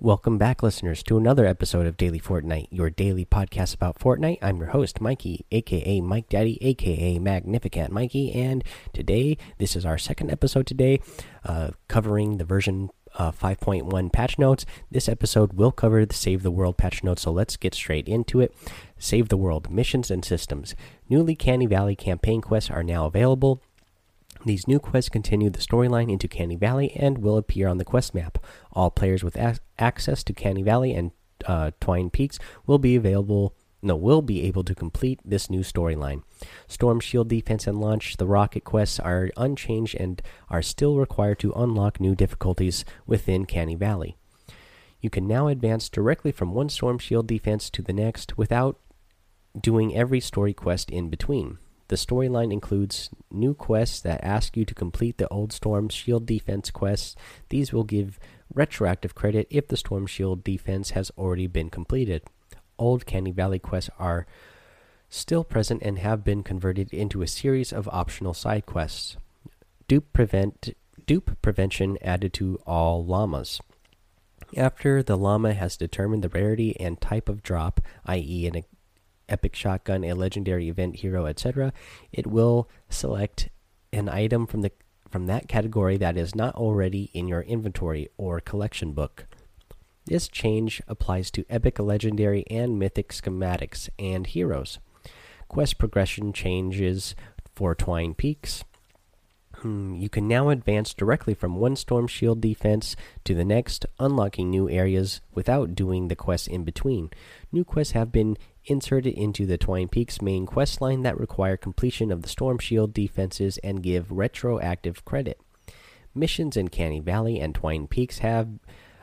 Welcome back, listeners, to another episode of Daily Fortnite, your daily podcast about Fortnite. I'm your host, Mikey, aka Mike Daddy, aka Magnificent Mikey, and today, this is our second episode today, uh, covering the version uh, 5.1 patch notes. This episode will cover the Save the World patch notes, so let's get straight into it. Save the World missions and systems. Newly Canny Valley campaign quests are now available. These new quests continue the storyline into Canny Valley and will appear on the quest map. All players with access to Canny Valley and uh, Twine Peaks will be available. No, will be able to complete this new storyline. Storm Shield Defense and Launch the Rocket quests are unchanged and are still required to unlock new difficulties within Canny Valley. You can now advance directly from one Storm Shield defense to the next without doing every story quest in between. The storyline includes new quests that ask you to complete the old Storm Shield defense quests. These will give retroactive credit if the Storm Shield defense has already been completed. Old Canny Valley quests are still present and have been converted into a series of optional side quests. Dupe prevent dupe prevention added to all llamas. After the llama has determined the rarity and type of drop, i.e., an epic shotgun, a legendary event hero, etc., it will select an item from the from that category that is not already in your inventory or collection book. This change applies to epic, legendary, and mythic schematics and heroes. Quest progression changes for Twine Peaks. Hmm, you can now advance directly from one Storm Shield defense to the next, unlocking new areas without doing the quests in between. New quests have been inserted into the Twine Peaks main quest line that require completion of the Storm Shield defenses and give retroactive credit. Missions in Canny Valley and Twine Peaks have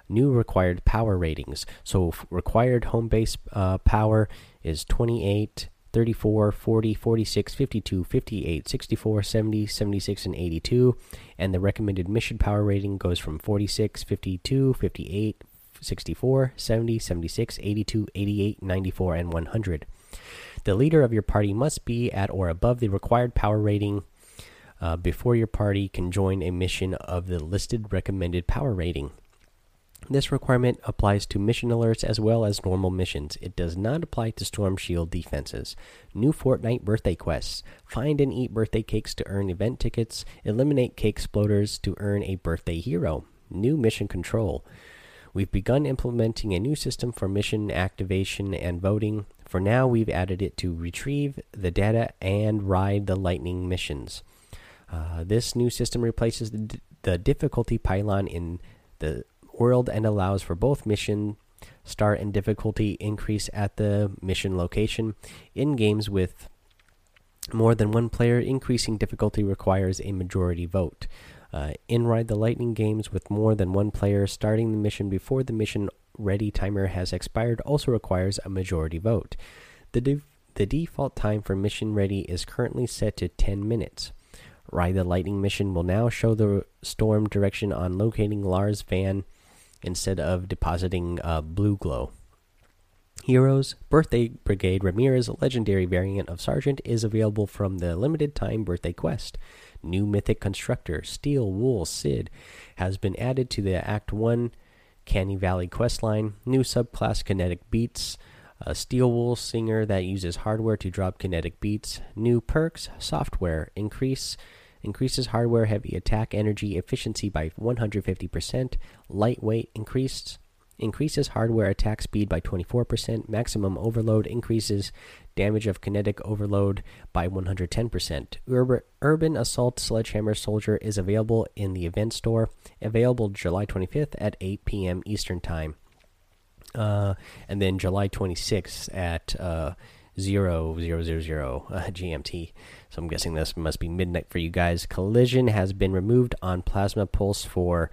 new required power ratings. So, required home base uh, power is 28, 34, 40, 46, 52, 58, 64, 70, 76, and 82. And the recommended mission power rating goes from 46, 52, 58, 64, 70, 76, 82, 88, 94, and 100. The leader of your party must be at or above the required power rating uh, before your party can join a mission of the listed recommended power rating. This requirement applies to mission alerts as well as normal missions. It does not apply to Storm Shield defenses. New Fortnite birthday quests. Find and eat birthday cakes to earn event tickets. Eliminate cake exploders to earn a birthday hero. New mission control. We've begun implementing a new system for mission activation and voting. For now, we've added it to retrieve the data and ride the lightning missions. Uh, this new system replaces the, the difficulty pylon in the world and allows for both mission start and difficulty increase at the mission location. In games with more than one player, increasing difficulty requires a majority vote. Uh, in Ride the Lightning games with more than one player, starting the mission before the mission ready timer has expired also requires a majority vote. The, de the default time for mission ready is currently set to 10 minutes. Ride the Lightning mission will now show the storm direction on locating Lars van instead of depositing uh, blue glow. Heroes Birthday Brigade Ramirez, a legendary variant of Sergeant, is available from the limited time birthday quest. New mythic constructor Steel Wool Syd has been added to the Act 1 Canny Valley questline. New subclass Kinetic Beats. A Steel Wool Singer that uses hardware to drop kinetic beats. New perks software increase increases hardware heavy attack energy efficiency by 150%. Lightweight increased increases hardware attack speed by 24%. Maximum overload increases damage of kinetic overload by 110%. Urban, Assault Sledgehammer Soldier is available in the event store, available July 25th at 8 p.m. Eastern Time. Uh, and then July 26th at uh, 0, 0, 0, 0 uh, GMT. So I'm guessing this must be midnight for you guys. Collision has been removed on Plasma Pulse for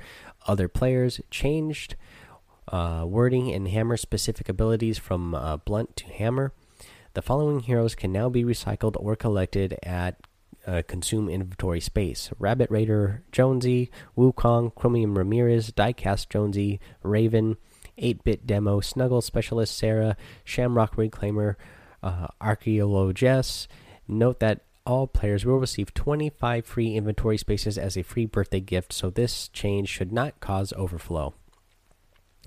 other players. Changed uh, wording and hammer specific abilities from uh, blunt to hammer. The following heroes can now be recycled or collected at uh, consume inventory space Rabbit Raider Jonesy, Wukong, Chromium Ramirez, Diecast Jonesy, Raven, 8 bit demo, Snuggle Specialist Sarah, Shamrock Reclaimer, uh, Archaeologess. Note that all players will receive 25 free inventory spaces as a free birthday gift, so this change should not cause overflow.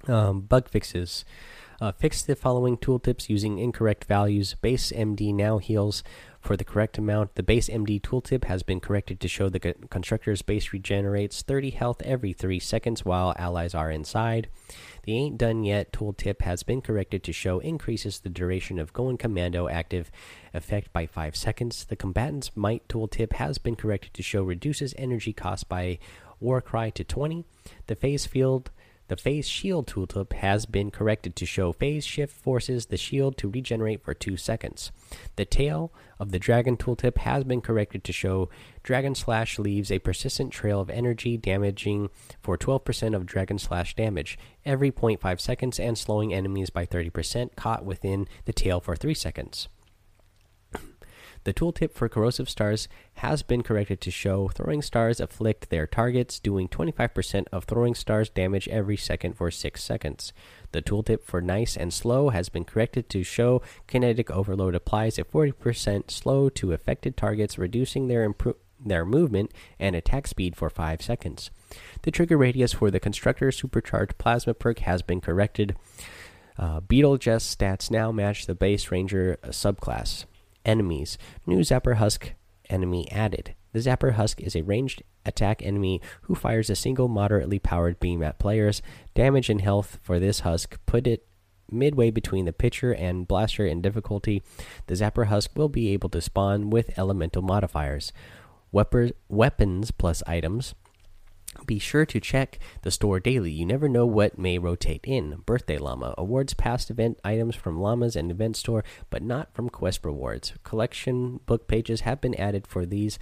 Um, bug fixes. Uh, fix the following tooltips using incorrect values. Base MD now heals for the correct amount. The base MD tooltip has been corrected to show the constructor's base regenerates 30 health every 3 seconds while allies are inside. The Ain't Done Yet tooltip has been corrected to show increases the duration of Going Commando active effect by 5 seconds. The Combatant's Might tooltip has been corrected to show reduces energy cost by Warcry to 20. The Phase Field the phase shield tooltip has been corrected to show phase shift forces the shield to regenerate for 2 seconds. The tail of the dragon tooltip has been corrected to show dragon slash leaves a persistent trail of energy damaging for 12% of dragon slash damage every 0.5 seconds and slowing enemies by 30% caught within the tail for 3 seconds. The tooltip for corrosive stars has been corrected to show throwing stars afflict their targets, doing 25% of throwing stars damage every second for 6 seconds. The tooltip for nice and slow has been corrected to show kinetic overload applies a 40% slow to affected targets, reducing their their movement and attack speed for 5 seconds. The trigger radius for the constructor supercharged plasma perk has been corrected. Uh, Beetle Jest stats now match the base ranger subclass enemies. New Zapper Husk enemy added. The Zapper Husk is a ranged attack enemy who fires a single moderately powered beam at players. Damage and health for this Husk put it midway between the pitcher and blaster in difficulty. The Zapper Husk will be able to spawn with elemental modifiers. weapons plus items be sure to check the store daily. You never know what may rotate in. Birthday Llama awards past event items from llamas and event store, but not from quest rewards. Collection book pages have been added for these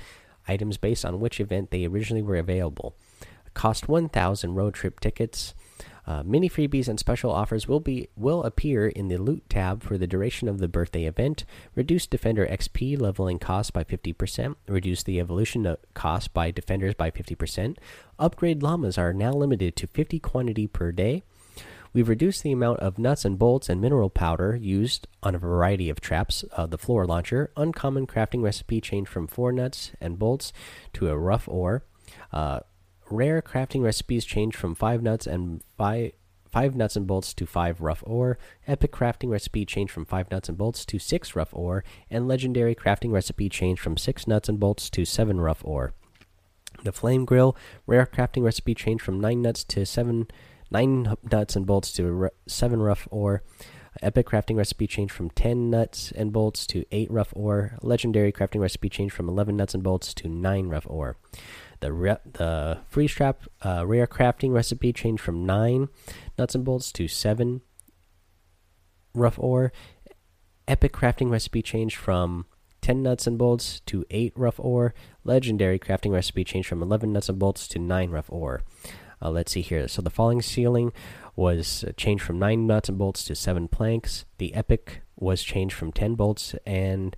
items based on which event they originally were available. Cost 1,000 road trip tickets. Uh, mini freebies and special offers will be will appear in the loot tab for the duration of the birthday event. Reduce defender XP leveling cost by 50%. Reduce the evolution cost by defenders by 50%. Upgrade llamas are now limited to 50 quantity per day. We've reduced the amount of nuts and bolts and mineral powder used on a variety of traps. Uh, the floor launcher, uncommon crafting recipe changed from four nuts and bolts to a rough ore. Uh, Rare crafting recipes change from 5 nuts and 5 5 nuts and bolts to 5 rough ore. Epic crafting recipe changed from 5 nuts and bolts to 6 rough ore. And legendary crafting recipe changed from 6 nuts and bolts to 7 rough ore. The flame grill rare crafting recipe changed from 9 nuts to 7 9 nuts and bolts to 7 rough ore. Epic crafting recipe changed from 10 nuts and bolts to 8 rough ore. Legendary crafting recipe changed from 11 nuts and bolts to 9 rough ore. The the freeze trap uh, rare crafting recipe changed from nine nuts and bolts to seven rough ore. Epic crafting recipe changed from 10 nuts and bolts to 8 rough ore. Legendary crafting recipe changed from 11 nuts and bolts to 9 rough ore. Uh, let's see here. So the falling ceiling was changed from 9 nuts and bolts to 7 planks. The epic was changed from 10 bolts and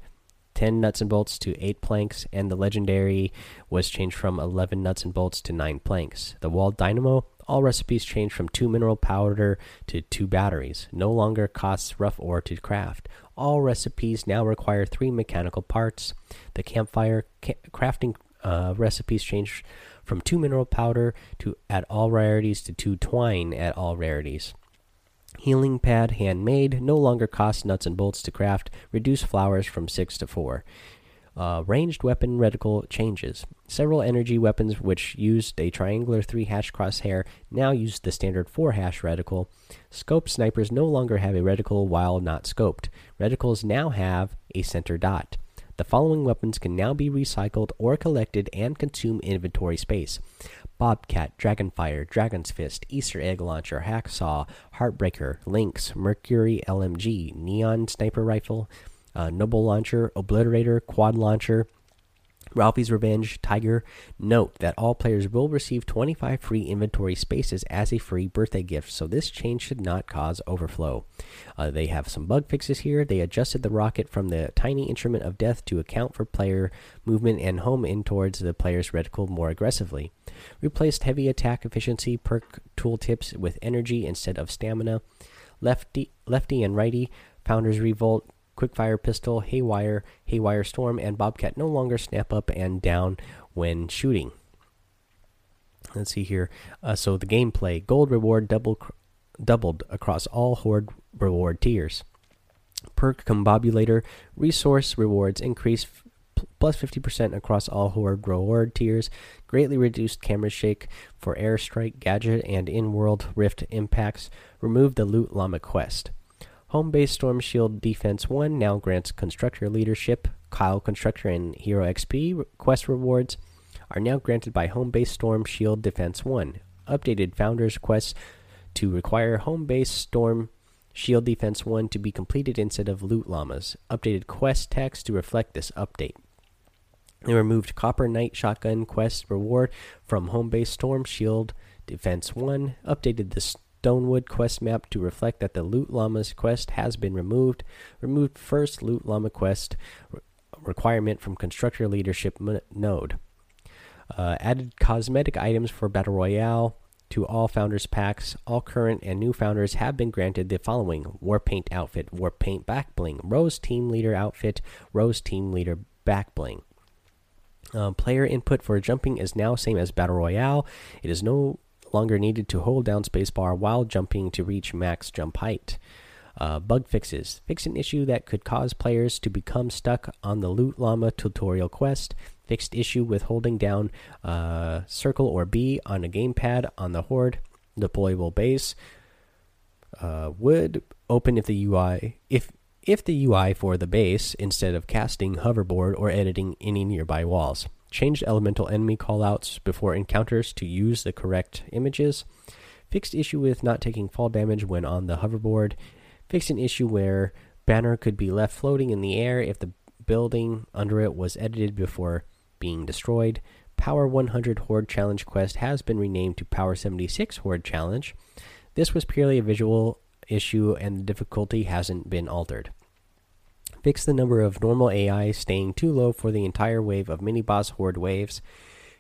10 nuts and bolts to 8 planks, and the legendary was changed from 11 nuts and bolts to 9 planks. The wall dynamo, all recipes changed from 2 mineral powder to 2 batteries. No longer costs rough ore to craft. All recipes now require 3 mechanical parts. The campfire ca crafting uh, recipes changed from 2 mineral powder to at all rarities to 2 twine at all rarities. Healing pad handmade no longer costs nuts and bolts to craft. Reduce flowers from 6 to 4. Uh, ranged weapon reticle changes. Several energy weapons which used a triangular 3 hash crosshair now use the standard 4 hash reticle. Scope snipers no longer have a reticle while not scoped. Reticles now have a center dot. The following weapons can now be recycled or collected and consume inventory space Bobcat, Dragonfire, Dragon's Fist, Easter Egg Launcher, Hacksaw, Heartbreaker, Lynx, Mercury LMG, Neon Sniper Rifle, uh, Noble Launcher, Obliterator, Quad Launcher, Ralphie's Revenge, Tiger. Note that all players will receive 25 free inventory spaces as a free birthday gift, so this change should not cause overflow. Uh, they have some bug fixes here. They adjusted the rocket from the tiny instrument of death to account for player movement and home in towards the player's reticle more aggressively. Replaced heavy attack efficiency perk tooltips with energy instead of stamina. Lefty, lefty and righty, Founders Revolt Quickfire Pistol, Haywire, Haywire Storm, and Bobcat no longer snap up and down when shooting. Let's see here. Uh, so the gameplay: gold reward, double doubled across all Horde reward tiers. Perk Combobulator resource rewards increase plus 50% across all Horde reward tiers, greatly reduced camera shake for airstrike gadget and in world rift impacts, removed the loot llama quest. Home base Storm Shield Defense 1 now grants Constructor Leadership, Kyle Constructor, and Hero XP quest rewards are now granted by Home Base Storm Shield Defense 1. Updated Founders quests to require Home Base Storm Shield Defense 1 to be completed instead of Loot Llamas. Updated quest text to reflect this update. They removed Copper Knight Shotgun Quest reward from Home Base Storm Shield Defense 1. Updated the Stonewood quest map to reflect that the Loot Llamas quest has been removed. Removed first Loot Llama quest re requirement from Constructor Leadership node. Uh, added cosmetic items for Battle Royale to all founders packs. All current and new founders have been granted the following War Paint outfit, War Paint back bling, Rose Team Leader outfit, Rose Team Leader back bling. Uh, player input for jumping is now same as Battle Royale. It is no longer needed to hold down spacebar while jumping to reach max jump height. Uh, bug fixes. Fix an issue that could cause players to become stuck on the Loot Llama tutorial quest. Fixed issue with holding down uh, circle or B on a gamepad on the Horde deployable base. Uh, would open if the UI if if the UI for the base instead of casting hoverboard or editing any nearby walls. Changed elemental enemy callouts before encounters to use the correct images. Fixed issue with not taking fall damage when on the hoverboard. Fixed an issue where banner could be left floating in the air if the building under it was edited before being destroyed. Power 100 Horde Challenge quest has been renamed to Power 76 Horde Challenge. This was purely a visual issue and the difficulty hasn't been altered. Fix the number of normal AI staying too low for the entire wave of mini boss horde waves.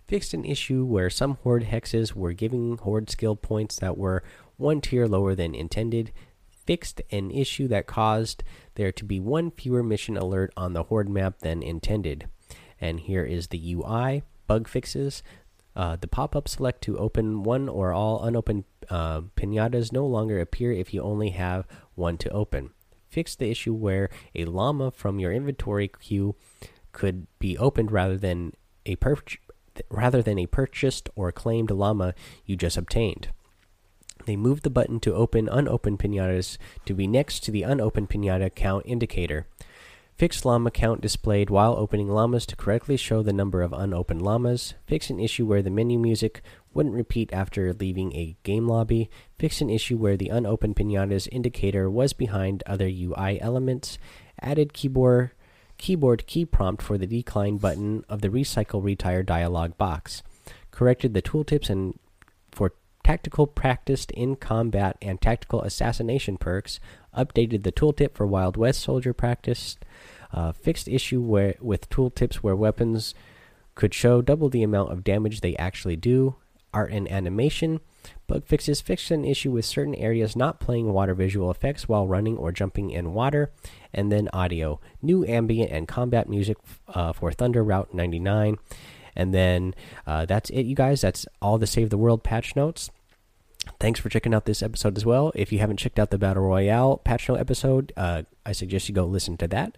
Fixed an issue where some horde hexes were giving horde skill points that were one tier lower than intended. Fixed an issue that caused there to be one fewer mission alert on the horde map than intended. And here is the UI bug fixes. Uh, the pop up select to open one or all unopened uh, pinatas no longer appear if you only have one to open fix the issue where a llama from your inventory queue could be opened rather than a rather than a purchased or claimed llama you just obtained. They moved the button to open unopened pinatas to be next to the unopened pinata count indicator. Fixed llama count displayed while opening llamas to correctly show the number of unopened llamas. Fix an issue where the menu music wouldn't repeat after leaving a game lobby. Fix an issue where the unopened pinatas indicator was behind other UI elements. Added keyboard keyboard key prompt for the decline button of the recycle retire dialog box. Corrected the tooltips and for tactical practiced in combat and tactical assassination perks. Updated the tooltip for Wild West soldier practice uh, fixed issue where with tooltips where weapons could show double the amount of damage they actually do. Art and animation. Bug fixes fixed an issue with certain areas not playing water visual effects while running or jumping in water. And then audio. New ambient and combat music uh, for Thunder Route 99. And then uh, that's it, you guys. That's all the Save the World patch notes. Thanks for checking out this episode as well. If you haven't checked out the Battle Royale patch note episode, uh, I suggest you go listen to that.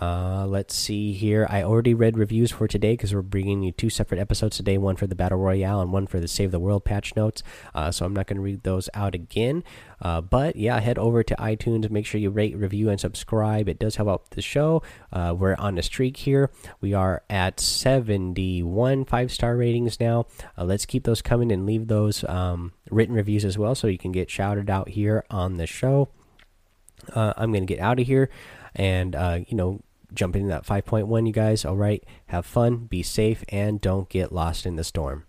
Uh, let's see here. I already read reviews for today because we're bringing you two separate episodes today one for the Battle Royale and one for the Save the World patch notes. Uh, so I'm not going to read those out again. Uh, but yeah, head over to iTunes. Make sure you rate, review, and subscribe. It does help out the show. Uh, we're on a streak here. We are at 71 five star ratings now. Uh, let's keep those coming and leave those um, written reviews as well so you can get shouted out here on the show. Uh, I'm going to get out of here and uh, you know jump into that 5.1 you guys all right? Have fun be safe and don't get lost in the storm